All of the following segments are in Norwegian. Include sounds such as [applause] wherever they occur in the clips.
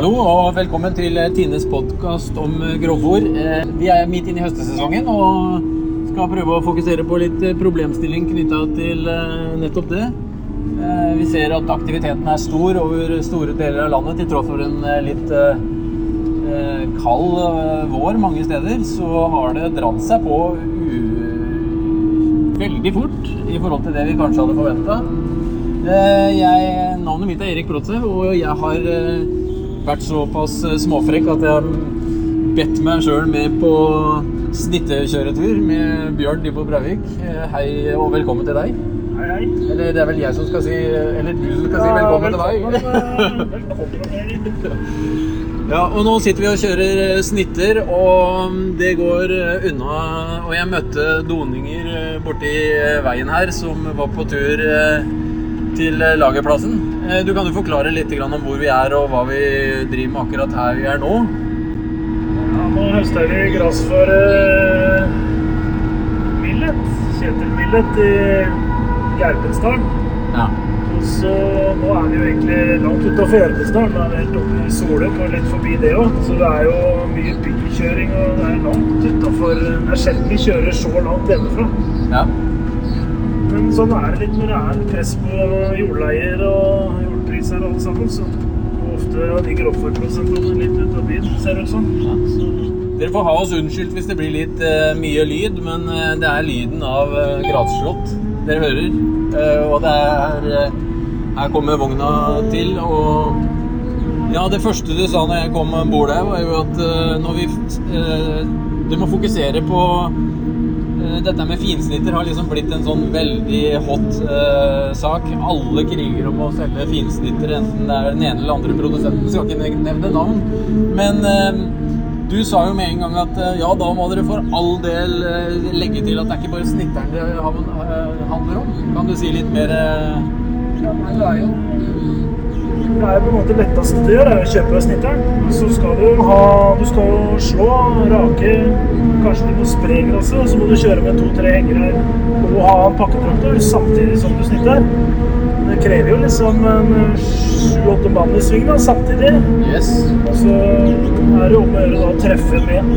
Hallo og velkommen til Tines podkast om grovfòr. Eh, Vi er midt inne i høstesesongen og skal prøve å fokusere på litt problemstilling knytta til eh, nettopp det. Eh, Vi ser at aktiviteten er stor over store deler av landet, til tross for en eh, litt eh, eh, kald eh, vår mange steder. Så har det dratt seg på veldig fort i forhold til det vi kanskje hadde forventa. Navnet mitt er Erik Brotsev, og jeg har eh, vært såpass eh, småfrekk at jeg har bedt meg sjøl med på snittekjøretur med Bjørn Dybbo Breivik. Eh, Hei og velkommen til deg. Hei, hei. Eller det er vel jeg som skal si Eller du som skal si velkommen til deg. Velkommen, velkommen [laughs] Erik. Ja, og nå sitter vi og kjører eh, snitter, og det går unna. Og jeg møtte doninger borti veien her som var på tur til lagerplassen. Eh, Du kan jo forklare litt om hvor vi er og hva vi driver med akkurat her vi er nå. Ja, nå høster vi gress for uh, Millet. Kjetil Millet i Gjerpensdalen. Ja. Og så nå er vi jo egentlig langt utafor Gjerpensdalen. Da er vi helt oppe i Soløk og litt forbi det òg. Så det er jo mye bykjøring og det er langt utafor Det er sjelden vi kjører så langt hjemmefra. ja. Sånn er det litt når det er press på jordleier og jordpriser og alt sammen. Så ofte ligger offerprosentene litt ut av byen, ser det ut som. Så, Dere får ha oss unnskyldt hvis det blir litt uh, mye lyd, men uh, det er lyden av uh, grasslått dere hører. Uh, og det er eh, Her kommer vogna til, og Ja, det første du sa når jeg kom om bord her, var jo at eh, når vi eh, Du må fokusere på eh, dette med finsnitter har liksom blitt en sånn veldig hot uh, sak. Alle kriger om å selge finsnitter, enten det er den ene eller andre produsenten. Skal ikke nevne navn. Men uh, du sa jo med en gang at uh, ja, da må dere for all del legge til at det er ikke bare snitteren det handler om. Kan du si litt mer ja, det er jo det er jo på en måte letteste du gjør, er å kjøpe snitteren. Så skal du ha Du skal jo slå, rake, kanskje du må spre gresset, så må du kjøre med to-tre hengere og ha en pakketraktor samtidig som du snitter. Det krever jo liksom en sju-åtte mann i sving da, samtidig. Yes. Så er det jo om å gjøre da å treffe med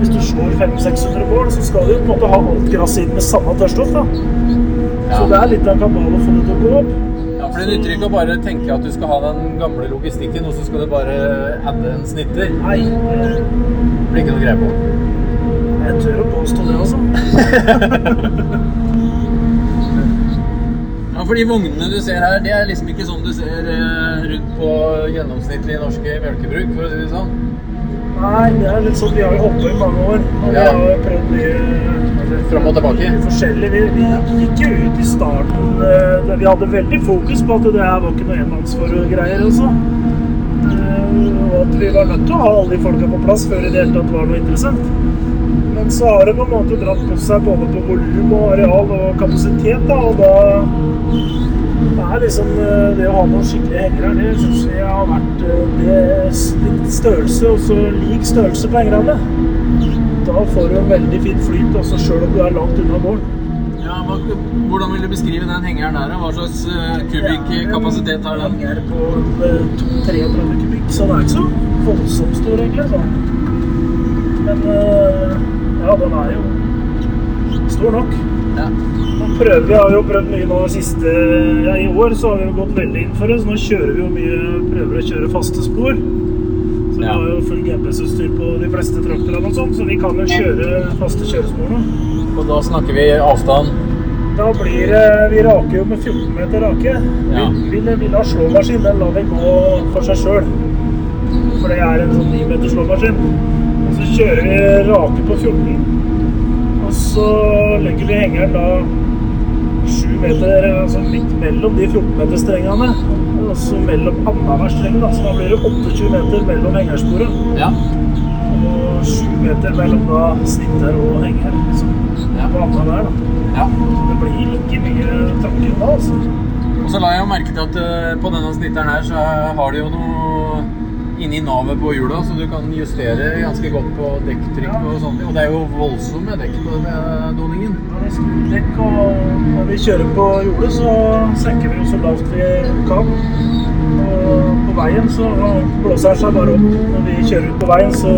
Hvis du slår 500-600 mål, så skal du på en måte ha alt gresset inn med samme tørrstoff. da. Så det er litt av en kabal å få det til å gå opp. For Det nytter ikke å bare tenke at du skal ha den gamle logistikken, og så skal du bare adde en snitter. Nei, Det blir ikke noe greie på. jeg tør å påstå det, altså. [laughs] Ja, for de vognene du ser her, det er liksom ikke sånn du ser eh, rundt på gjennomsnittlige norske melkebruk, for å si det sånn. Nei, det er litt sånn Vi har jo holdt på i mange år. Og vi har jo prøvd mye eller, Fram og tilbake. forskjellig. Vi, vi gikk jo ut i starten eh, der Vi hadde veldig fokus på at det her var ikke noe enmannsgreier, altså. Eh, Og at vi var nødt til å ha alle de folka på plass før det i det hele tatt var noe interessant. Men så har det på en måte dratt på seg både på volum og areal og kapasitet, da, og da er liksom eh, Det å ha noen skikkelige hengere, det syns jeg har vært eh, det litt størrelse, og så lik størrelse på hengerne. Da får du en veldig fin flyt, også sjøl om du er langt unna gården. Ja, hva, Hvordan vil du beskrive den hengeren der? Hva slags eh, kubikkapasitet har den? Henger på eh, 2-33 kubikk, så den er ikke så voldsomt stor, egentlig. Så. Men eh, ja, den er jo stor nok. Ja. Prøver Vi har jo prøvd mye nå siste ja, I år så har vi jo gått veldig inn for det, så nå kjører vi jo mye Prøver å kjøre faste spor. Så vi Ja. har jo full GPS-utstyr på de fleste traktorene og sånn, så vi kan jo kjøre faste kjørespor nå. Og da snakker vi avstand. Da blir det Vi raker jo med 14 meter rake. Ja. Vi vil, ha slåmaskin, den lar vi gå for seg sjøl. For det er en sånn 9 meter slåmaskin. Og så kjører vi rake på 14. Så legger vi hengeren da 7 meter altså midt mellom de 14 meter strengene. Og så mellom annenhver streng, da. Så da blir det 28 meter mellom hengersporet. Ja. Og 7 meter mellom da snitter og henger. Liksom. Ja. På der, da. ja. Så det blir ikke mye tråkking da, altså. Og så la jeg merke til at eh, på denne snitteren her så har de jo noe inni navet på hjula, så du kan justere ganske godt på dekktrykk og sånt. Og det er jo voldsomme dekk på doningen. Ja, det er dekk og når vi kjører på jordet, så senker vi jo så lavt vi kan. Og på veien så blåser det seg bare opp. Når vi kjører ut på veien, så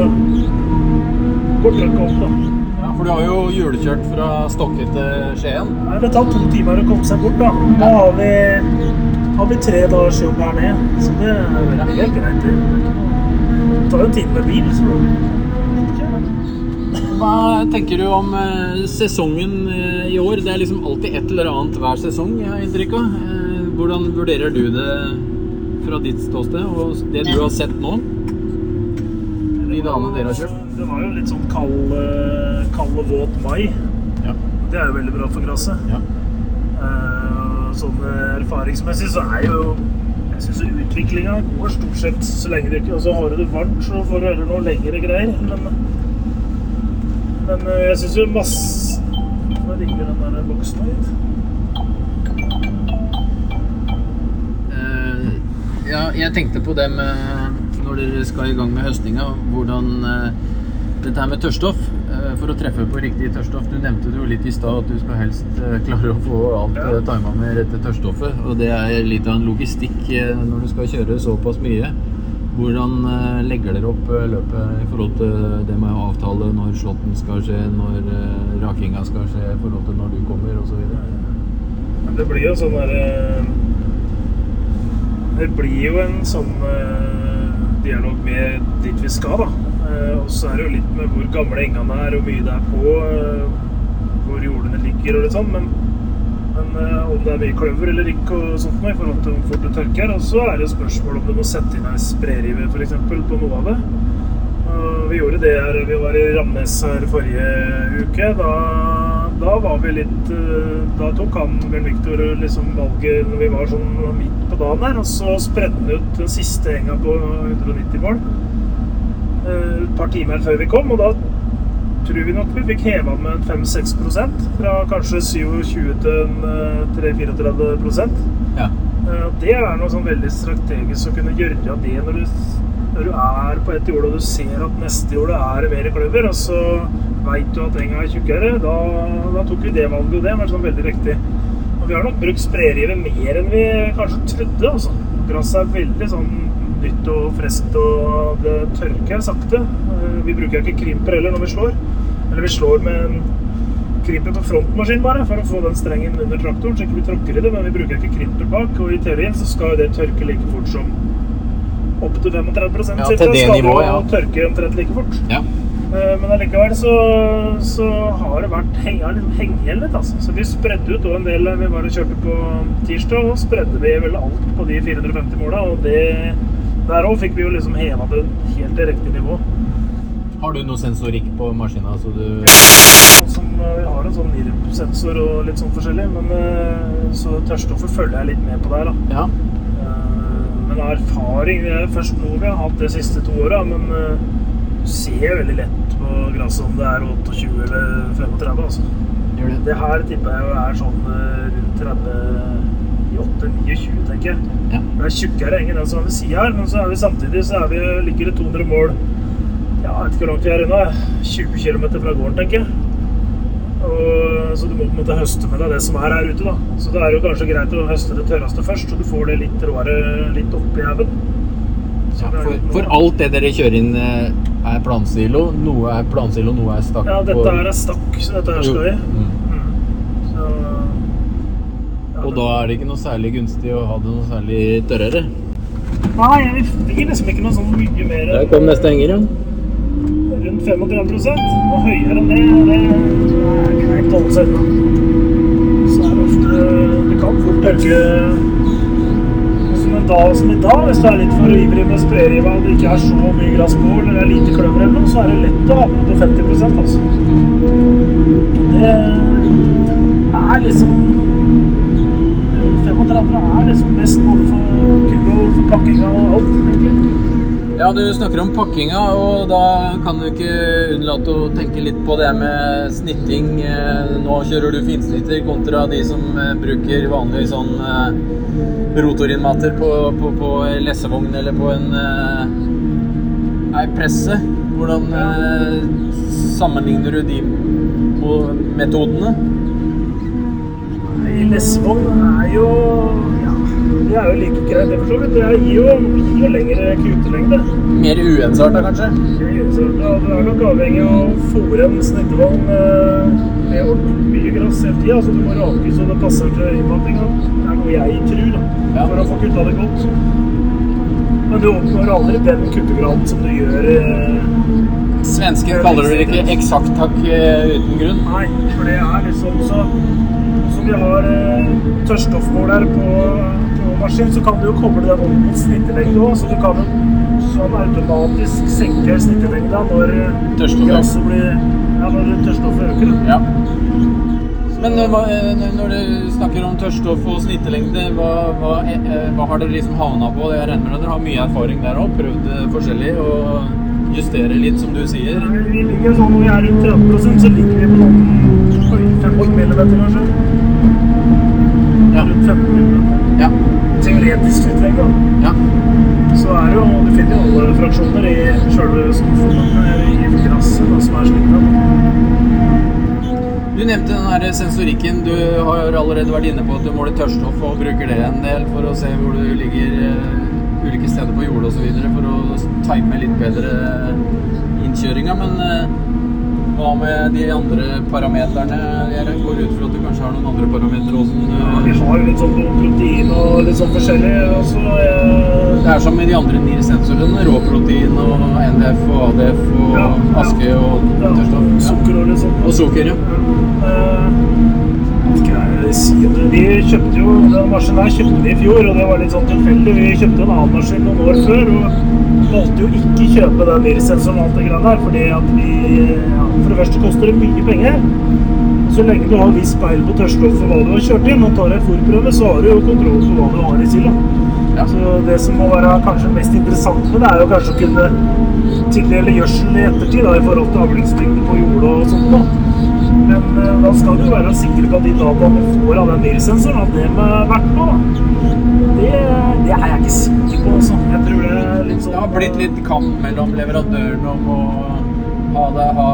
går trykket opp, da. Ja, for du har jo hjulkjørt fra Stokke til Skien. Nei, det tar to timer å komme seg bort, da. Da har vi, har vi tre dagers jobb her nede, så det er helt greit. Det tar jo en time med bil, så Hva tenker du om eh, sesongen eh, i år? Det er liksom alltid et eller annet hver sesong, jeg har inntrykk av. Eh, hvordan vurderer du det fra ditt ståsted, og det du har sett nå? De dagene dere har kjørt? Det var jo litt sånn kald, kald og våt mai. Ja. Det er jo veldig bra for gresset. ja. Eh, Sånn eh, erfaringsmessig så er jo Jeg syns utviklinga går stort sett så lenge det ikke Og så har du det varmt, så får du heller noe lengre greier. Men, men eh, jeg syns jo masse Nå ringer den der boksen hit. Uh, ja, jeg tenkte på det med når dere skal i gang med høstinga, hvordan uh, dette her med tørrstoff eh, For å treffe på riktig tørrstoff. Du nevnte det jo litt i stad at du skal helst eh, klare å få alt Ja. ja. tima med rette tørrstoffet. Og det er litt av en logistikk eh, når du skal kjøre såpass mye. Hvordan eh, legger dere opp eh, løpet i forhold til det med å avtale når slåtten skal skje, når eh, rakinga skal skje, i forhold til når du kommer osv.? Det blir jo sånn der eh, Det blir jo en sånn eh, dialog med dit vi skal, da. Eh, Og så er det jo litt med hvor gamle engene er, hvor mye det er på, eh, hvor jordene ligger og litt sånn. Men, men eh, om det er mye kløver eller ikke og sånt noe i forhold til hvor fort det tørker. Og så er det spørsmål om du må sette inn ei sprerive f.eks. på noe av det. Vi gjorde det her, vi var i Ramnes her forrige uke. Da, da var vi litt Da tok han Bjørn Viktor liksom valget når vi var sånn midt på dagen der, og så spredde han ut den siste enga på 190 mål. Eh, Et par timer før vi kom, og da tror vi nok vi fikk heva med 5-6% fra kanskje 27 til eh, 3-34 Ja. Eh, Det er noe sånn veldig strategisk å kunne gjøre det når du, når du er på ett jord og du ser at neste jord er mer kløver, og så veit du at enga er tjukkere. Da, da tok vi det valget, og det var sånn veldig riktig. Og vi har nok brukt sprerive mer enn vi kanskje trodde. altså. Gresset er veldig sånn nytt og friskt, og det tørker sakte. Eh, Vi bruker ikke krimper heller når vi slår. Eller vi slår med en krimper på frontmaskin bare, for å få den strengen under traktoren, så ikke vi tråkker i det, men vi bruker ikke krimper bak, og i teorien så skal det tørke like fort som opp til 35 Ja, til det skal nivået, ja. tørke omtrent like fort. ja. Eh, Men allikevel så, så har det vært heng, har liksom igjen litt, altså. Så vi spredde ut en del. Vi bare kjørte på tirsdag, og spredde vi vel alt på de 450 måla, og det der òg fikk vi jo liksom heva det helt til riktig nivå. Har du noe sensorikk på maskina, så du. Som, sånn, vi har en sånn NIRP-sensor og litt sånn forskjellig, men eh, så tørrstoffet følger jeg litt med på der, da. Ja. Eh, men erfaring Det er først nå vi har hatt det siste to åra, men eh, du ser veldig lett på gresset om det er 28 eller 35, altså. Det. det her tipper jeg jo er sånn rundt 30 28-29, tenker jeg. Ja. Det er tjukkere eng enn den som er ved sida her, men så er vi samtidig så er vi, ligger det 200 mål ja, Jeg vet ikke hvor langt vi er unna. 20 km fra gården, tenker jeg. Og, så du må på en måte høste med deg det som er her ute, da. Så det er jo kanskje greit å høste det tørreste først, så du får det litt råere litt oppi haugen. Ja, for, for, alt det dere kjører inn, eh, er plansilo. Noe er plansilo, noe er stakk. Ja, dette her er stakk, så dette her skal vi. Mm. Og da er det ikke noe særlig gunstig å ha det noe særlig tørrere. Nei, jeg gir liksom ikke noe sånn mye mer Der kom neste henger, ja. rundt 35 Og høyere enn det, det er å holde seg. Så er det ofte Det kan fort tørke som en dag som i dag, hvis du er litt for ivrig med sprayriva og det ikke er så mye gress på, eller det er lite kløver eller noe, så er det lett å havne på 50 altså. Det er liksom 35 er liksom best både for kula og for pakkinga og alt, egentlig. Ja, du snakker om pakkinga, og da kan du ikke unnlate å tenke litt på det med snitting. Eh, Nå kjører du finsnitter kontra de som eh, bruker vanlig sånn eh, rotorinnmater på, på, på lessevogn eller på en ei presse. Hvordan sammenligner du de metodene? Nei, er jo Ja, det er jo like greit, det for så vidt. Det gir jo, gir lengre kutelengde. Mer uensarta, kanskje? Ja, du er nok avhengig av å fòre en snittevogn eh, med mye gress hele tida. Så du må rake så det passer til innmatinga. Det er noe jeg tror, da, Ja. for å få kutta det godt. Men du oppnår aldri den kuttegraden som du gjør eh, Svensken kaller det ikke eksakt takk uten grunn. Nei, for det er liksom så vi har eh, tørrstoffmåler på, på maskin, så kan du jo koble den opp mot snittelengde òg, så du kan sånn automatisk senke snittelengda når eh, blir Ja, når tørrstoffet øker. Ja. Men eh, når du snakker om tørrstoff og snittelengde, hva, hva, hva har dere liksom havna på? Jeg regner med dere har mye erfaring der òg, prøvd forskjellig og justere litt, som du sier. Vi ligger sånn når vi er rundt 30 så ligger vi på noen oi, 15 millimeter, kanskje. Ja. 15 minutter Ja. Teoretisk snittlengde. da. ja. Så er det jo, du finner jo alle fraksjoner i sjølve skuffen, eller i gresset da, som er slik. Du nevnte den her sensorikken. Du har allerede vært inne på at du måler tørrstoff og bruker det en del for å se hvor du ligger eh, ulike steder på jordet osv. for å time litt bedre innkjøringa. Men eh, hva med de andre parameterne? Jeg går ut fra at du kanskje har noen andre parametere også? Ja, eh, vi har jo litt sånn protein og litt sånn forskjellig. Også, eh, Det er som med de andre NIR-sensorene. Råprotein og NDF og ADF og Ja, ja. aske og tørrstoff. Sukker og litt sånt. Og sukker, ja. Eh, Vi kjøpte jo den maskinen her kjøpte vi i fjor, og det var litt sånn tilfeldig. Vi kjøpte en annen maskin noen år før og valgte jo ikke kjøpe den NIR-sensoren og alt det greiene her, fordi at vi ja, For det første koster det mye penger. Så lenge du har viss speil på tørrstoff og hva du har kjørt inn, og tar en fòrprøve, så har du jo kontroll på hva du har i silda. Ja. Så det som må være kanskje mest interessant med det, er jo kanskje å kunne tildele gjødsel i ettertid da, i forhold til avlingsmengde på jorda og sånt. da. Men eh, da skal du være sikker på at de dataene du får av den bilsensoren, at det med vært på. Det, det er jeg ikke sikker på, altså. Jeg tror det er litt sånn Det har blitt litt kamp mellom leverandørene om å ha det, ha,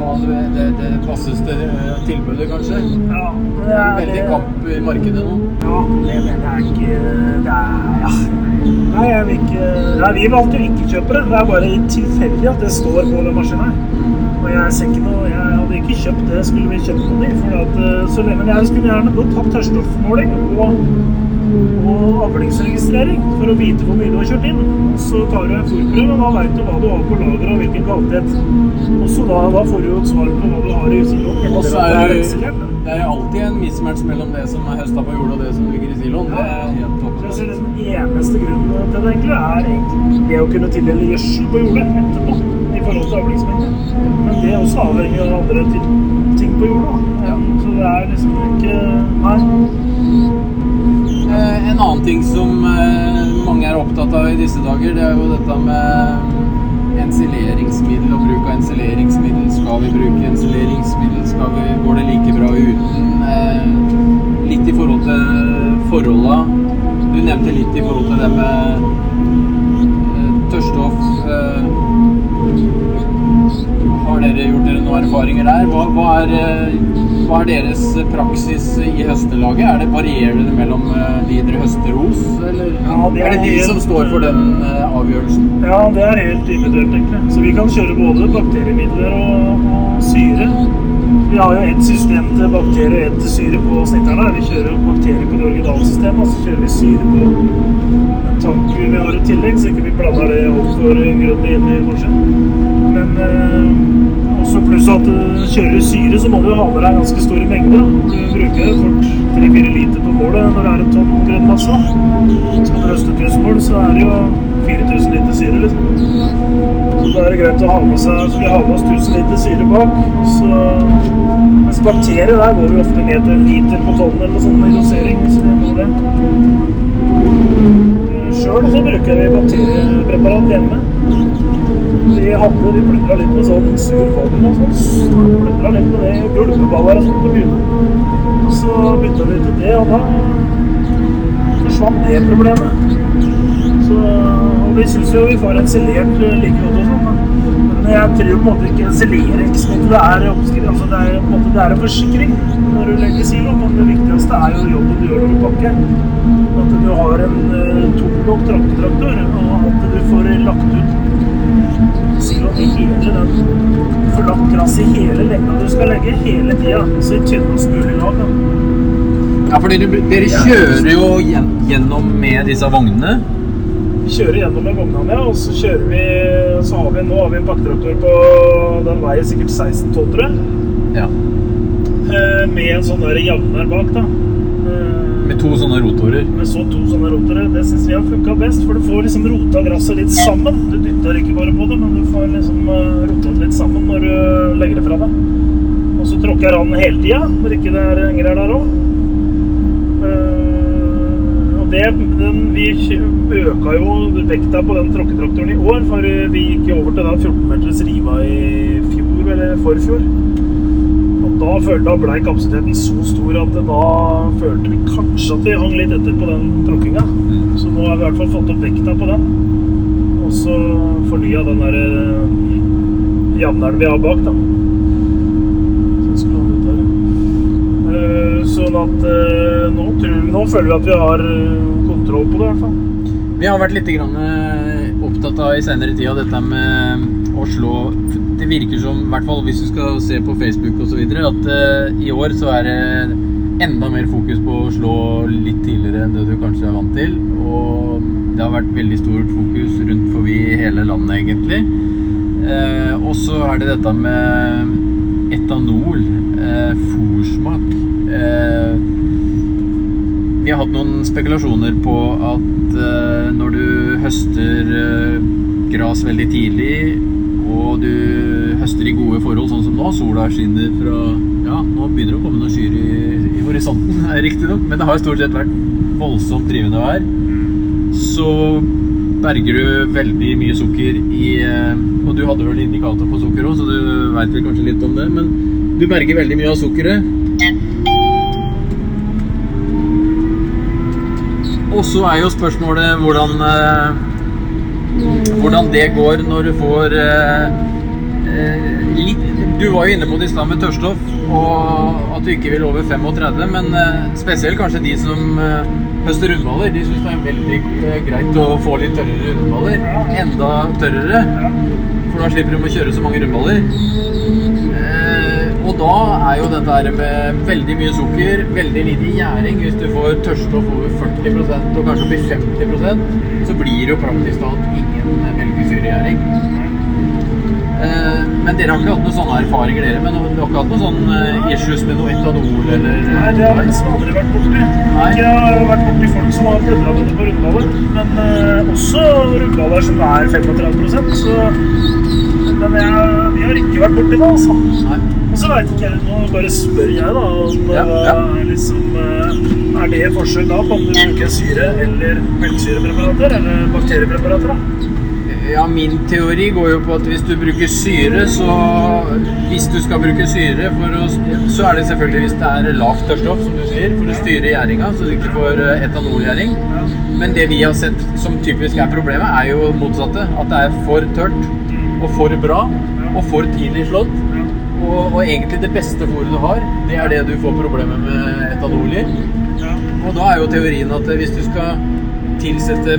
ha det, det, det passeste eh, tilbudet, kanskje. Ja, det er Veldig kamp i markedet nå. Ja, det mener jeg ikke Det er ja. Nei, jeg vil ikke Nei, vi valgte jo ikke kjøpe det. Det er bare tilfeldig at det står på den maskinen her. Og jeg ser ikke noe Jeg hadde ikke kjøpt det, skulle vi kjøpt noe i. For at, eh, så lenge jeg skulle gjerne godt tatt tørrstoffmåling og, og avlingsregistrering for å vite hvor mye du har kjørt inn. Så tar du en fòrprøve, og da veit du hva du har på lager og hvilken kvalitet. Og så da, da får du jo et svar på hva du har i siloen. Og så er det, det er jo alltid en mismatch mellom det som er høsta på jorda og det som ligger i siloen. Det er helt topp. Den jeg eneste grunnen til det egentlig er det å kunne tildele gjødsel på jordet etterpå i forhold til avlingsmengde. Men det er også avhengig av andre ting på jorda. Ja. Så det er liksom ikke Nei. Eh, En annen ting som eh, mange er opptatt av i disse dager, det er jo dette med ensileringsmiddel og bruk av ensileringsmiddel. Skal vi bruke ensileringsmiddel? Skal vi, går det like bra uten? Eh, Litt i forhold til forholda. Du nevnte litt i forhold til det med Har dere gjort dere noen erfaringer der? Hva, hva, er, eh, hva er deres praksis i høstelaget? Er det varierende mellom eh, de dere høster hos, eller Ja, det er det de er- som står for den eh, avgjørelsen? Ja, det er helt individuelt, egentlig. Så vi kan kjøre både bakteriemidler og, og syre. Vi har jo ett system til bakterier og ett til syre på snitterne. Vi kjører bakterier på det originalsystemet, og så kjører vi syre på en tank vi har i tillegg, så ikke vi blander det altfor grundig inn i kanskje. Men eh, også pluss at uh, kjører du syre, så må du ha med deg ganske store mengder. Du bruker fort 3-4 liter på målet når det er en tonn grønn masse. Skal du høste 1000 mål, så er det jo 4000 liter syre, liksom. Så da er det greit å ha med seg Så vi har med oss 1000 liter syre bak. Så, mens bakterier der går vi ofte ned til liter på tonn eller sånn i dosering. Så det må det. Sjøl så bruker vi bakteriepreparat hjemme. Vi hadde, vi plundra litt med sånn sur vann og sånn. Litt med det, gulpeballer og sånt på byen. Så bytta vi til det, og da forsvant det problemet. Så, og vi syns jo vi får ensilert like godt og sånn. Men jeg tror på en måte ikke seleringsmiddel er oppskrift. Altså det, er, på en måte, det er en forsikring når du legger silo, men det viktigste er jo jobben du gjør når du pakker. At du har en uh, toblokk traktor, og at du får lagt ut siloen i hele den Får lagt krass i hele lengda du skal legge, hele tida. Så i tynnest mulig lag. Ja, for dere, dere kjører jo gjennom med disse vognene. Kjører gjennom med vognene, og så kjører vi Så har vi nå har vi en pakketraktor på Den veien sikkert 16-12, tror jeg. Ja. Eh, Med en sånn der javner bak, da. Eh, Med to sånne rotorer. Med så to sånne rotorer. Det syns vi har funka best, for du får liksom rota gresset litt sammen. Du dytter ikke bare på det, men du får liksom eh, rota det litt sammen når du legger det fra deg. Og så tråkker jeg den hele tida, når ikke det er engler der òg. Det, den, vi øka jo vekta på den tråkketraktoren i år, for vi gikk jo over til den 14 meters riva i fjor, eller forfjor. Og da følte ble kapasiteten så stor at da følte vi kanskje at vi hang litt etter på den tråkkinga. Så nå har vi i hvert fall fått opp vekta på den. Og så fornya den der eh, javneren vi har bak, da. Så. Eh, Sånn at eh, nå, nå føler vi at vi har eh, kontroll på det, i hvert fall. Vi har vært litt eh, opptatt av i senere tid av dette med å slå Det virker som, i hvert fall hvis du skal se på Facebook osv., at eh, i år så er det enda mer fokus på å slå litt tidligere enn det du kanskje er vant til. Og det har vært veldig stort fokus rundt forbi hele landet, egentlig. Eh, og så er det dette med etanol, eh, fòrsmak. Eh, vi har hatt noen spekulasjoner på at uh, når du høster uh, gras veldig tidlig, og du høster i gode forhold, sånn som nå, sola skinner fra Ja, nå begynner det å komme noen skyer i, i horisonten, [laughs] riktignok, men det har stort sett vært voldsomt drivende vær. Så berger du veldig mye sukker i eh, Og du hadde vel indikator på sukker òg, så du veit vel kanskje litt om det, men du berger veldig mye av sukkeret. Og så er jo spørsmålet hvordan eh, Hvordan det går når du får eh, eh, litt Du var jo inne på det i stad med tørrstoff, og at du ikke vil over 35, men spesielt kanskje de som høster rundballer. De syns det er veldig greit å få litt tørrere rundballer. Enda tørrere, for da slipper de å kjøre så mange rundballer. Da er jo dette her med veldig mye sukker, veldig lite gjæring Hvis du får tørrstoff over 40% og kanskje opp 50% så blir det jo praktisk talt ingen melkesyregjæring. Eh, men dere har ikke hatt noen sånne erfaringer, dere? Men dere har ikke hatt noen sånne eh, issues med noe etanol eller Nei, det har jeg nesten aldri vært borti. Jeg har vært borti folk som har plundra dette på rundballer, men eh, også rundballer som er 35% så Men jeg, vi har ikke vært borti det, altså. Nei. Så veit ikke jeg, nå bare spør jeg, da, om Ja, eh, ja. liksom eh, Er det forskjell da på om du bruker syre eller melkesyrepreparater eller bakteriepreparater? da? Ja, min teori går jo på at hvis du bruker syre, så Hvis du skal bruke syre, for å, så er det selvfølgelig hvis det er lavt tørrstoff, som du sier, for å styre gjæringa, så du ikke får eh, etanolgjæring. Men det vi har sett som typisk er problemet, er jo motsatte. At det er for tørt og for bra og for tidlig slått. Og, og egentlig det beste fôret du har, det er det du får problemer med etanol i. Ja. Og da er jo teorien at hvis du skal tilsette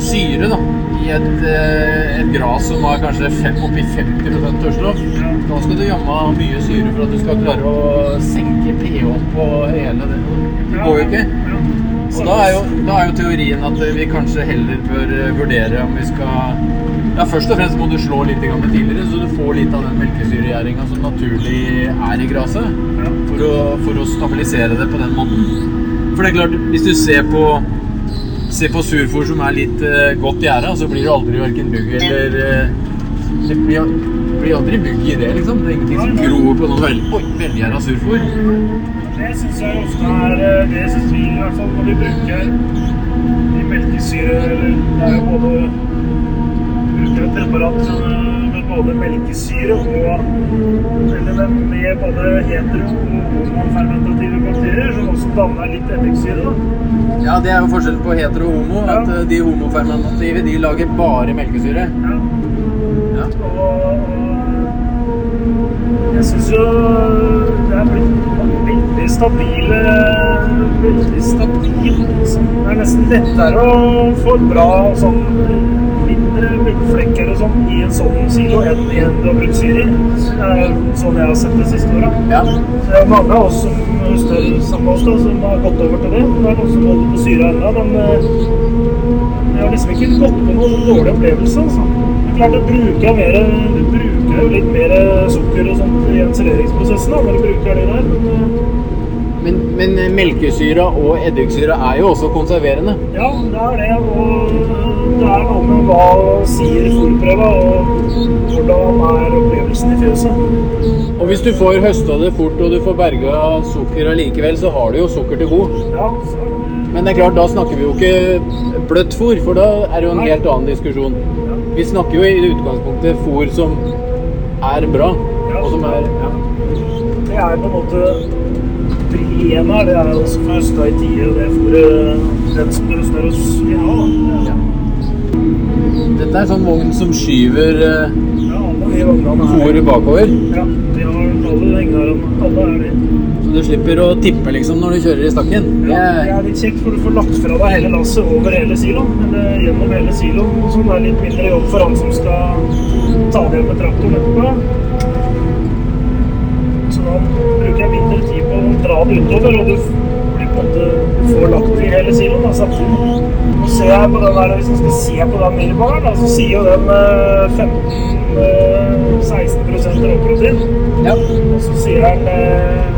syre da, i et, eh, et gras som har kanskje fem, oppi 50 tørrstoff, da skal du jammen ha mye syre for at du skal klare å senke pH-en på hele det. Det går jo ikke. Så da er jo, da er jo teorien at vi kanskje heller bør eh, vurdere om vi skal Ja, først og fremst må du slå litt tidligere, så du får litt av den melkesyregjæringa som naturlig er i gresset. For, for å stabilisere det på den måten. For det er klart, hvis du ser på Se på surfôr som er litt uh, godt gjæra, så blir det aldri verken bugg eller uh, Det blir, blir aldri bugg i det, liksom. Det er ingenting som gror på noe veldig Oi, velgjæra surfôr. Det syns jeg ofte er eh, Det syns vi i hvert fall når vi bruker i melkesyre eller Det er jo både Et preparat eh, med både melkesyre og Eller med, både hetero- og homofermentative bakterier, som også danner litt eddiksyre. Ja, det er jo forskjellen på hetero og homo. Ja. At de homofermentative de lager bare melkesyre. Ja. Ja. Og jeg syns jo det er blitt veldig stabile Veldig stabil. sånn. Det er nesten lettere å få bra sånn mindre og sånn i en sånn silo enn i en du har brukt syre i. Det er Sånn jeg har sett det siste året. Ja. Så det er mange av oss som oss da, som har gått over til det. Det er noen som holder på syra ennå, men eh, jeg har liksom ikke gått på noen dårlig opplevelse. Altså. Det er klart Du bruker, mer, du bruker jo litt mer sukker og sånt i ensileringsprosessen da, når du bruker det der. Men eh, Men, men melkesyra og eddiksyra er jo også konserverende. ja, det er det. Og det er noe med hva sier fôrprøva, og hvordan er opplevelsen i fjøset. Og hvis du får høsta det fort og du får berga sukker allikevel, så har du jo sukker til god. Ja, så Men det er klart, da snakker vi jo ikke bløtt fôr, for da er det jo en helt annen diskusjon. Vi snakker jo i utgangspunktet fôr som er bra, og som er ja. Det er på en måte Prien her, det er også for høsta i tide, og det for eh, den som høster spør oss vil ha. Dette er sånn vogn som skyver eh, fôret bakover, Ja, vi har alle hegnarene. Alle er det. så du slipper å tippe liksom når du kjører i stakken. Ja, det er, litt kjekt, for du får lagt fra deg hele lasset over hele siloen. Eller gjennom hele siloen. Sånn det er litt mindre jobb for han som skal ta det igjen med traktoren etterpå. Så da bruker jeg mindre tid på å dra det utover, og du blir på en måte får lagt i hele siloen da, samtidig. Nå ser jeg på den der, Hvis man skal se på den millibaren, da, så sier jo den eh, 15-16 råprotein. ja. Og så sier den eh,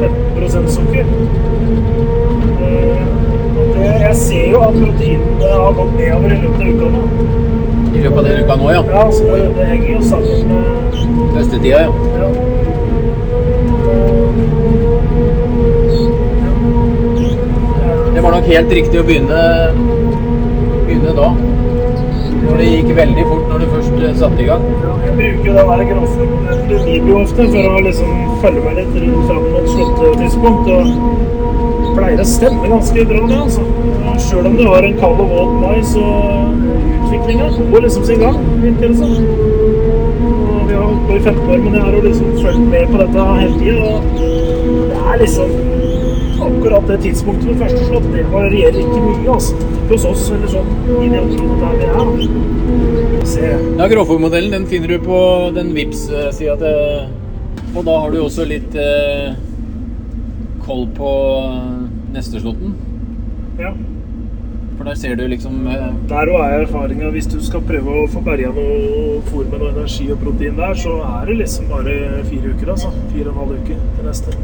15 sukker. Eh, det, jeg ser jo at proteinene har gått nedover i løpet av uka nå. I løpet av den uka nå, ja. Ja, så det, det henger jo sammen med Høstetida, ja. ja. Helt riktig å begynne, begynne da. For det gikk veldig fort når du først eh, satte i gang. Jeg bruker den der grafen video ofte for å liksom følge meg litt rundt fram mot sluttidspunkt. Og pleier å stemme ganske bra, det. altså. Sjøl om du har en kald og våt mai, så utviklinga går liksom sin gang, virker det som. Vi har holdt på i 15 år, men jeg har jo liksom fulgt med på dette hele tida. Det er liksom akkurat det tidspunktet med første slått, det varierer ikke mye, altså. Hos oss eller sånn i det området der vi er. da. Se. Ja, Gråfòrmodellen den finner du på den Vipps-sida til Og da har du også litt eh, koll på neste slåtten. Ja. For der ser du liksom eh, Der òg er erfaringa. Hvis du skal prøve å få berga noe fôr med noe energi og protein der, så er det liksom bare fire uker, altså. Fire og en halv uke til neste.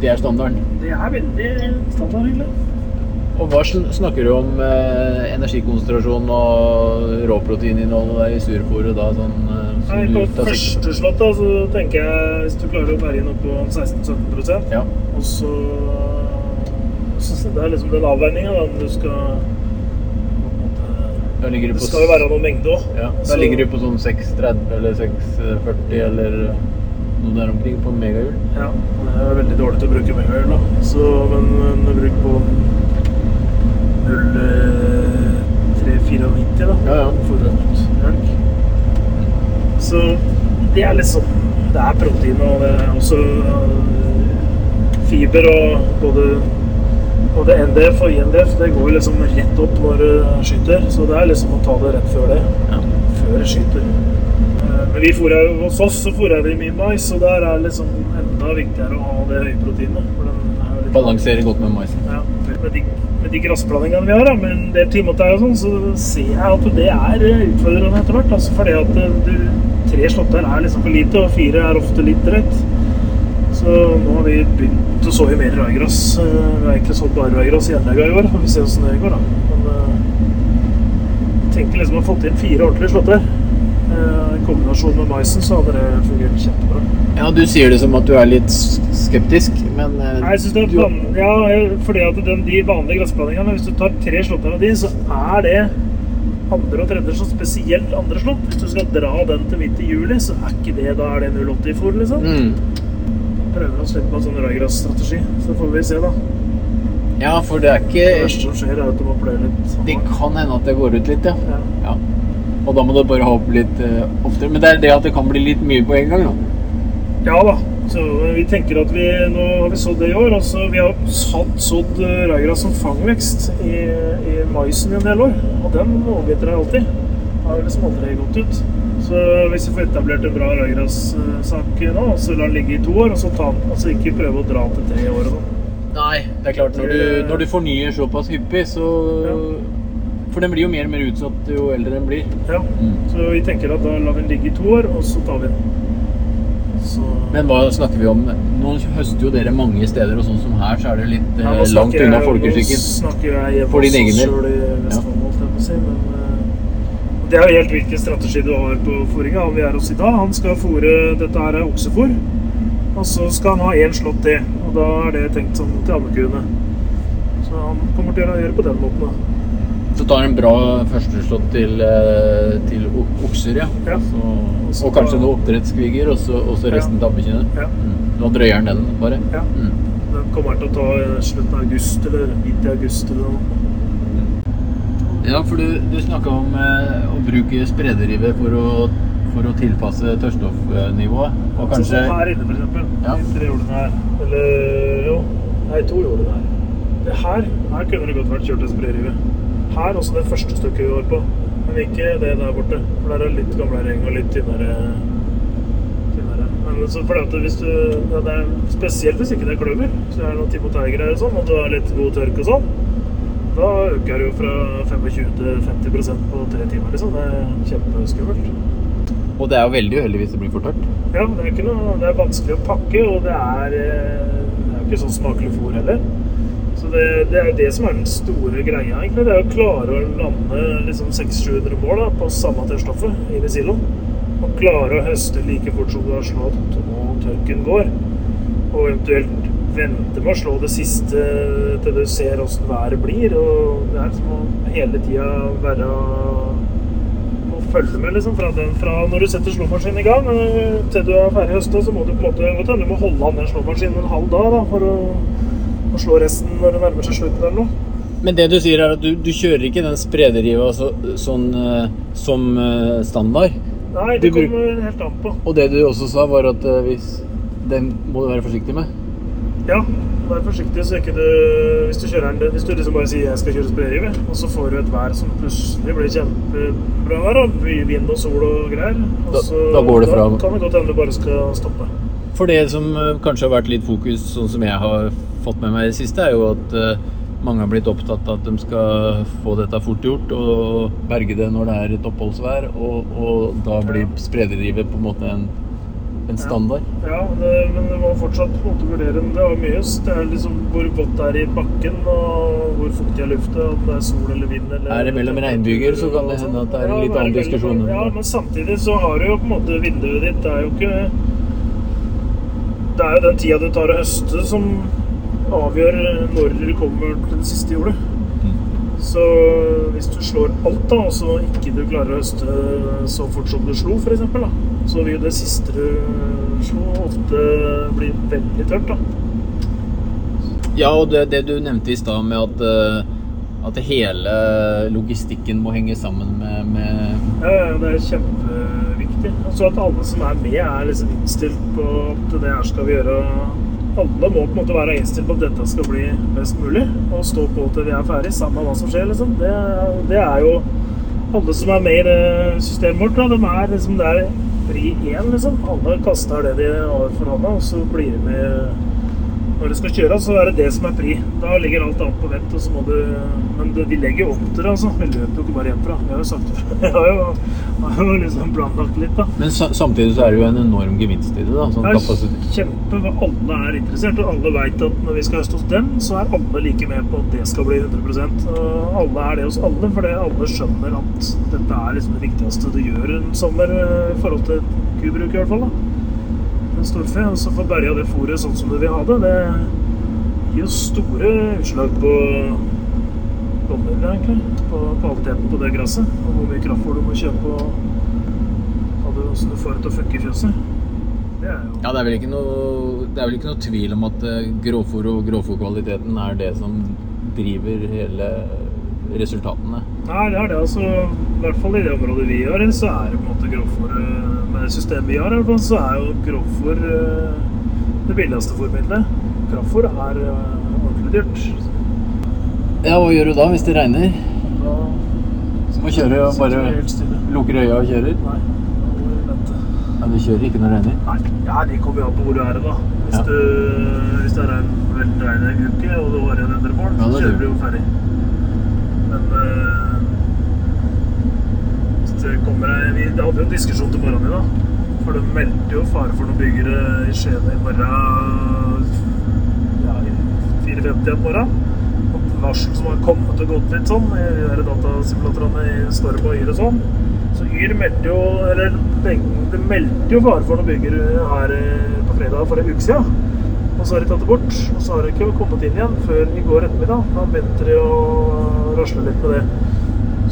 Det er standarden. Det er veldig standard, egentlig. Og hva snakker du om eh, energikonsentrasjon og råproteininnholdet i surfòret da? Sånn, eh, Nei, på første slått da, så tenker jeg hvis du klarer å bære inn oppå 16-17% Ja. og så, så Det er liksom den avveininga du skal Da ligger du Det på skal jo være noen mengde òg. Ja, da ligger du på sånn 6,30 eller 6,40 eller noe der omkring på megahjul. Ja, jeg er veldig dårlig til å bruke megahjul, da. Så, men, men bruk på 0,394, da. Ja, ja. Forrømt melk. Så det er liksom Det er protein, og det er også øh, fiber og både både NDF og INDF det går liksom rett opp når det skyter. Så det er liksom å ta det rett før det. Ja. Før det skyter. Eh, Men vi fôrer hos oss så fôrer vi mye mais, og der er det liksom enda viktigere å ha det jo litt Balanserer godt med mais. ja, med de, med de grassplantingene vi har, da, med en del timotei og sånn, så ser jeg at det er eh, utfordrende etter hvert. Altså, fordi at eh, du, tre slåtter er liksom for lite, og fire er ofte litt drøyt. Så nå har vi begynt å så i mer raigras. Eh, Vi har egentlig sådd bare raigras i Enlega i år. Får vi se åssen det går, da. Men eh, jeg tenker liksom å ha fått inn fire ordentlige slåtter. Eh, I kombinasjon med maisen så hadde det fungert kjempebra. Ja, du sier det som at du er litt skeptisk, men eh, Nei, jeg synes det er du- van... Ja, fordi at den, de vanlige grassplantingene, hvis du tar tre slåtter av de, så er det andre og tredje slått, spesielt andre slått. Hvis du skal dra den til midt i juli, så er ikke det Da er det 080-fòr, liksom. mm. Prøver å slippe på en sånn raigrass-strategi, så får vi se, da. Ja, for det er ikke Det verste som skjer, er at du må pløye litt. Sammen. Det kan hende at det går ut litt, ja. Ja. ja. Og da må du bare ha opp litt uh, oftere. Men det er det at det kan bli litt mye på en gang, da. Ja da. Så vi tenker at vi nå har vi sådd det i år. Altså, vi har hatt sådd eh, raigras som fangvekst i, i maisen i en del år. Og den overbiter deg alltid. Har liksom aldri gått ut. Så hvis vi får etablert en bra raigrassak nå, så la den ligge i to år, og så ta den, altså ikke prøve å dra til tre år og sånn. Nei, det er klart. Når du, når du fornyer såpass hyppig, så Ja. For den blir jo mer og mer utsatt jo eldre den blir. Ja. Mm. Så vi tenker at da lar vi den ligge i to år, og så tar vi den. Så Men hva snakker vi om? Nå høster jo dere mange steder, og sånn som her, så er det litt eh, Ja, langt unna folkeskikken. Nå snakker jeg hjemme For din hos egen oss del. i Vestfold, holdt jeg på å si. Men eh, det er jo helt hvilken strategi du har på fôringa. Han vi er hos i dag, han skal fôre Dette her er oksefôr. Og så skal han ha én slått til. Og da er det tenkt sånn til ammekuene. Så han kommer til å gjøre på den måten, da. Så tar en bra førsteslått til, eh, til okser, ja. Ja. Så, og kanskje noe oppdrettskviger, og så og så resten til ammekine. Ja. Mm. Nå drøyer den den, bare. Ja. Mm. Den kommer til å ta slutten av august, eller midt i august eller noe. Ja, for du, du snakka om eh, å bruke sprederive for å, for å tilpasse tørrstoffnivået. Og kanskje Sånn her inne, eksempel. Ja. De tre jordene her. Eller jo, nei, to jordene her. Det her, her kunne det godt vært kjørt en sprayrive. Her også det første stykket vi var på. Men ikke det der borte. For der er litt gamlere gjeng og litt tynnere. tynnere. Men så fordi at hvis du, ja, det er Spesielt hvis ikke det er kløver, så er det noen timotei-greier og sånn, og du har litt god tørk og sånn, da øker det jo fra 25 til 50% på tre timer, liksom. Det er kjempeskummelt. Og det er jo veldig uheldig hvis det blir for tørt. Ja, det er, ikke noe, det er vanskelig å pakke, og det er, eh, det er ikke sånn smakelig fôr heller. Så det, det er jo det som er den store greia, egentlig. Det er å klare å lande liksom 600-700 mål da, på samme tørrstoffet i siloen. Og klare å høste like fort som du har slått og tørken går. Og eventuelt vente med å slå det siste til du ser åssen været blir. Og det er som å hele tida være å følge med, liksom. Fra, den, fra når du setter slåmaskinen i gang eh, til du er ferdig høsta, så må du på en måte du må holde an den slåmaskinen en halv dag da, for å, å slå resten når det nærmer seg slutten eller noe. Men det du sier er at du, du kjører ikke den sprederiva så, sånn eh, som eh, standard. Nei, det kommer bruk- helt an på. Og det du også sa, var at eh, hvis Den må du være forsiktig med. Ja, vær forsiktig så ikke du Hvis du kjører den Hvis du liksom bare sier 'jeg skal kjøre sprederive', og så får du et vær som plutselig blir kjempebra vær, og vind og sol og greier, og Da- da går det fra- Da kan det godt hende du bare skal stoppe. For det som eh, kanskje har vært litt fokus, sånn som jeg har fått med meg i det siste, er jo at eh, mange har blitt opptatt av at de skal få dette fort gjort og berge det når det er et oppholdsvær, og, og da blir sprederivet på en måte en, en standard. Ja, det, men det var fortsatt på en måte vurderende. Det var mye. Det er liksom hvor godt det er i bakken, og hvor fuktig er lufta, om det er sol eller vind. Eller, Er det mellom regnbyger, så kan det hende at det er en litt annen diskusjon. Ja, men samtidig så har du jo på en måte vinduet ditt. Det er jo ikke Det er jo den tida du tar å høste, som avgjør når du kommer til det siste jordet. Så hvis du slår alt, da, og så ikke du klarer å høste så fort som du slo, f.eks., så vil det siste du slo, ofte bli veldig tørt. da. Ja, og det, det du nevnte i stad med at, eh, at hele logistikken må henge sammen med, med Ja, ja, det er kjempeviktig. Altså at alle som er med, er liksom innstilt på at det her skal vi gjøre. Alle må på en måte være innstilt på at dette skal bli best mulig, og stå på til vi er ferdig, samme hva som skjer. liksom. Det, det er jo Alle som er med i det systemet vårt, da, de er liksom det er fri én, liksom. Alle kaster det de har for hånda, og så blir de med når du skal kjøre, så er det det som er pri. Da ligger alt annet på vent, og så må du Men det, vi legger opp til det, altså. Vi løper jo ikke bare hjemmefra. Jeg har jo sagt det. Jeg [laughs] har jo, har jo liksom planlagt litt, da. Men samtidig så er det jo en enorm gevinst i det, da. Sånn kapasitet. kjempe alle er interessert, og alle veit at når vi skal høste hos dem, så er alle like med på at det skal bli 100 Og alle er det hos alle, for alle skjønner at dette er liksom det viktigste du gjør en sommer eh, i forhold til kubruk, i hvert fall. da. Storfe, og så få berga det fôret sånn som du vil ha det, det gir jo store utslag på egentlig. På kvaliteten på det gresset, og hvor mye kraftfôr du må kjøpe, og hva du- får det til å funke i fjøset. Det er jo Ja, det er vel ikke noe, det er vel ikke noe tvil om at eh, grovfôr og grovfôrkvaliteten er det som driver hele resultatene. Nei, det er det. altså, I hvert fall i det området vi har, så er det på en måte grovfôr eh, Med det systemet vi har, i hvert fall, så er jo grovfôr eh, det billigste fôrmiddelet. Kraftfòr er eh, ordentlig dyrt. Ja, hva gjør du da hvis det regner? Da Må kjøre og bare lukker øya og kjører? Nei. Ja, Du kjører ikke når det regner? Nei, ja, det kommer jo an på hvor du er da. Hvis, Ja. du, hvis det er en veldig regn en uke, og du har igjen 100 mål, så er kjører du jo ferdig. Men kommer ei Vi hadde jo en diskusjon til morgenen i dag. For det meldte jo fare for noen byggere i Skien i morgen ja, i 4.50 om morgenen. Og varsel som har kommet og gått litt sånn i de datasimulatorene i Storm og Yr og sånn. Så Yr meldte jo Eller det meldte jo fare for noen byggere her eh, på fredag for en uke siden. Og så har de tatt det bort. Og så har de ikke kommet inn igjen før i går ettermiddag. Da begynte de å rasle litt med det.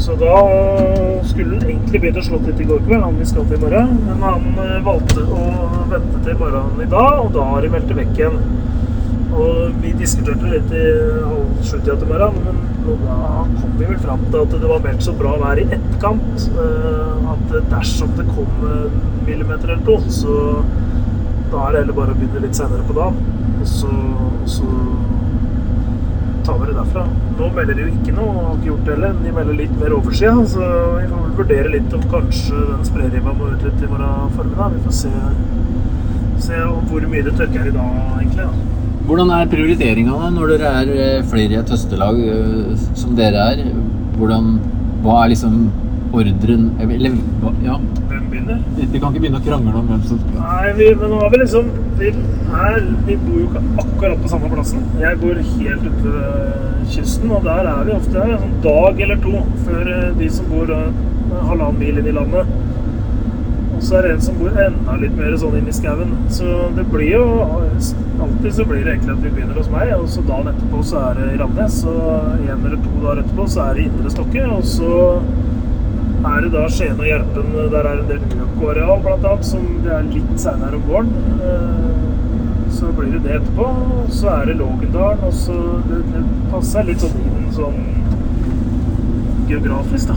Så da skulle han egentlig begynt å slå litt i går kveld, han vi skal til i morgen. Men han eh, valgte å vente til morgenen i dag, og da har de meldt det vekk igjen. Og vi diskuterte litt i halv sju-tida til morgenen, men da kom vi vel fram til at det var meldt så bra vær i etterkant eh, at dersom det kom millimeter eller to, så da er det heller bare å begynne litt senere på dagen. Og så, og så det derfra. Nå melder de jo ikke noe, det heller. De melder litt mer oversida, så vi får vel vurdere litt om kanskje den sprayriva må ut litt i morgen formiddag. Vi får se, se hvor mye det tørker i dag, egentlig. da. Hvordan er prioriteringa når dere er eh, flere i et høstelag eh, som dere er? Hvordan, hva er liksom ordren Eller ja, Hvem vi kan ikke begynne å krangle om hvem som skal Nei, vi, men nå har vi liksom vi, her, vi bor jo ikke akkurat på samme plassen. Jeg bor helt ute ved kysten, og der er vi ofte en sånn dag eller to før eh, de som bor eh, halvannen mil inn i landet. Og så er det en som bor enda litt mer sånn inn i skauen. Så det blir jo Alltid så blir det egentlig at vi begynner hos meg, og så dagen etterpå så er det i Ramnes. Og en eller to dager etterpå så er det i Indre Stokke, og så er det da Skien og Gjerpen. Der er en del økoareal, annet, som det er litt seinere om våren. Eh, Så blir det det etterpå. Så er det Lågendalen, og så det, det passer litt sånn inn sånn geografisk, da.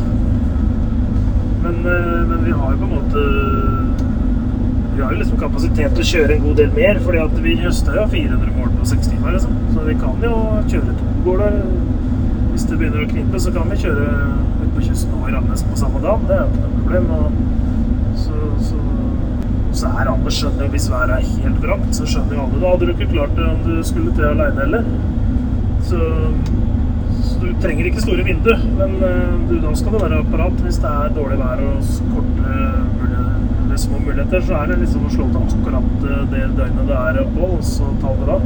Men, eh, men vi har jo på en måte Vi har jo liksom kapasitet til å kjøre en god del mer, fordi at vi høster jo 400 mål på seks timer, liksom. Så vi kan jo kjøre to gårder. Hvis det begynner å knipe, så kan vi kjøre på kysten og i på samme dag. Det er ikke noe problem. Og så, så, så er alle skjønner Hvis været er helt vrangt, så skjønner jo alle det. Hadde du ikke klart det om du skulle til aleine heller. Så, så du trenger ikke store vinduer, men eh, du, da skal du være apparat hvis det er dårlig vær og korte muligheter, små muligheter. Så er det liksom å slå til akkurat eh, det døgnet det er opphold, og så ta det da.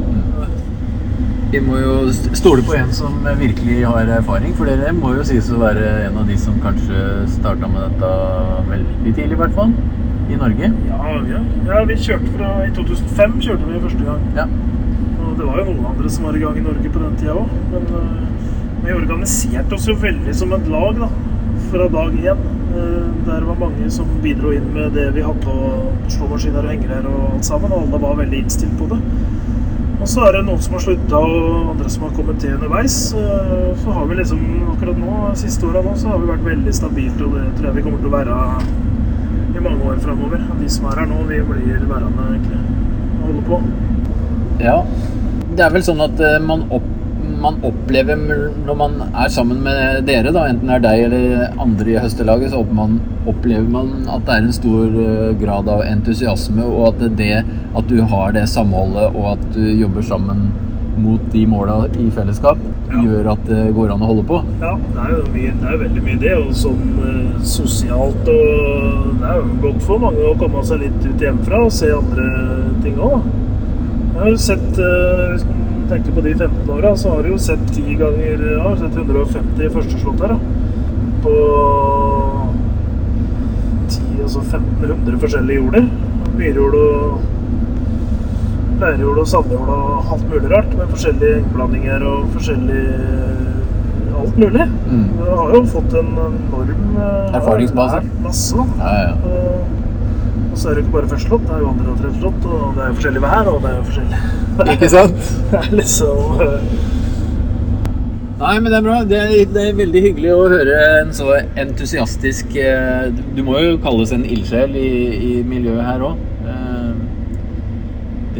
Vi må jo stole på en som virkelig har erfaring, for dere må jo sies å være en av de som kanskje starta med dette veldig tidlig, i hvert fall. I Norge. Ja, ja. ja, vi kjørte fra I 2005 kjørte vi første gang. Ja. Og det var jo noen andre som var i gang i Norge på den tida òg. Men eh, vi organiserte oss jo veldig som et lag da, fra dag én. Eh, der var mange som bidro inn med det vi hadde på slåmaskiner og hengere og alt sammen. Og alle var veldig innstilt på det. Og så er det noen som har slutta, og andre som har kommet til underveis. Eh, Så har vi liksom akkurat nå, siste åra nå, så har vi vært veldig stabilt, og det tror jeg vi kommer til å være i mange år framover. De som er her nå, vi blir værende egentlig og holde på. Ja. Det er vel sånn at eh, man, opp, man opplever når man er sammen med dere, da, enten det er deg eller andre i høstelaget, så opplever man at det er en stor eh, grad av entusiasme, og at det, det at du har det samholdet, og at du jobber sammen mot de måla i fellesskap, Ja. gjør at det går an å holde på. Ja, det er jo mye, det er jo veldig mye det, og sånn eh, sosialt og Det er jo godt for mange å komme seg litt ut hjemmefra og se andre ting òg. Jeg har jo sett eh, tenker på de 15 åra, så har du jo sett 10 ganger ja, har sett 150 førsteslått her, da. På 10, altså 1500 forskjellige jorder. Myrjord og leirjord og sandjord og alt mulig rart, med forskjellige innblandinger og forskjellig alt mulig. Mm. Du har jo fått en enorm eh, Erfaringsbase. Masse. Ja, ja. Så er det ikke bare første slått, det er jo andre og tredje slått, og det er jo forskjellig vær, og det er jo forskjellig Ikke sant? [laughs] Det er liksom eh, Nei, men det er bra. Det er, det er veldig hyggelig å høre en så entusiastisk eh, Du må jo kalles en ildsjel i, i miljøet her òg.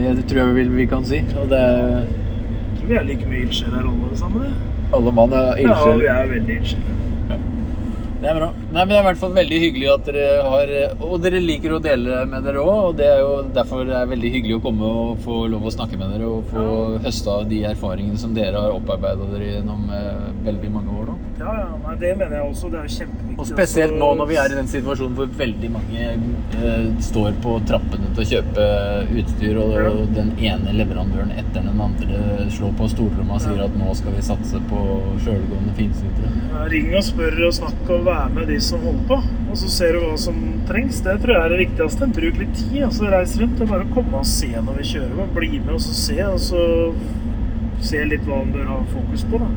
Det tror jeg vi, vi kan si. Og det er Jeg tror vi er like mye ildsjeler alle sammen. alle mann er Ja, ildsjel. vi er veldig ildsjeler. Det er bra. Nei, men Det er i hvert fall veldig hyggelig at dere har Og dere liker å dele med dere òg. Og det er jo derfor det er veldig hyggelig å komme og få lov å snakke med dere og få høsta av de erfaringene som dere har opparbeida dere gjennom eh, veldig mange år nå. Ja, ja, nei, det mener jeg også. Det er jo kjempeviktig. Og spesielt nå når vi er i den situasjonen hvor veldig mange eh, står på trappene til å kjøpe utstyr, og og den ene leverandøren etter den andre slår på stortromma og sier at nå skal vi satse på sjølgående finsnitere. Ja, Ring og spør og snakk og vær med de som holder på. Og så ser du hva som trengs. Det tror jeg er det viktigste. Bruk litt tid. altså Reis rundt. Det er bare å komme og se når vi kjører. Bare bli med og så se. Og så se litt hva man bør ha fokus på. da.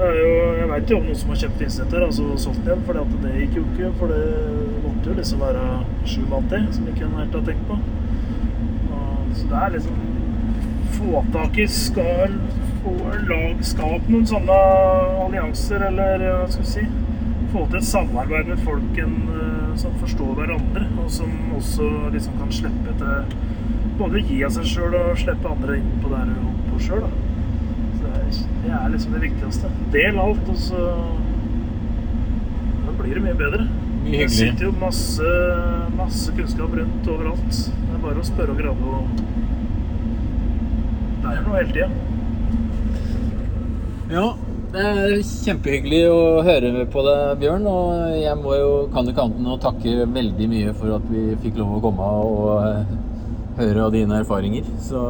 Det er jo, jeg veit jo om noen som har kjøpt innsetter, altså solgt den. For det gikk jo ikke. For det måtte jo liksom være sju mann til som ikke en helt har tenkt på. Og, så det er liksom få tak i skal få lag, skap noen sånne allianser, eller hva skal vi si Få til et samarbeid med folk eh, som forstår hverandre, og som også liksom kan slippe til Både gi av seg sjøl og slippe andre inn på det her på sjøl. Det er, er liksom det viktigste. Del alt, og så Da blir det mye bedre. Mye Det sitter jo masse, masse kunnskap rundt overalt. Det er bare å spørre og grave og Det er noe hele tida. Ja, det er kjempehyggelig å høre på deg, Bjørn. Og jeg må jo, kan ikke annet enn å takke veldig mye for at vi fikk lov å komme og eh, høre av dine erfaringer. Så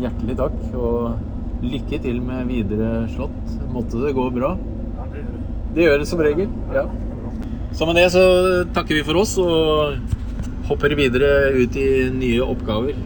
hjertelig takk, og lykke til med videre slått. Måtte det gå bra. Det gjør det. Det gjør det som regel. Ja. Så med det så takker vi for oss og hopper videre ut i nye oppgaver.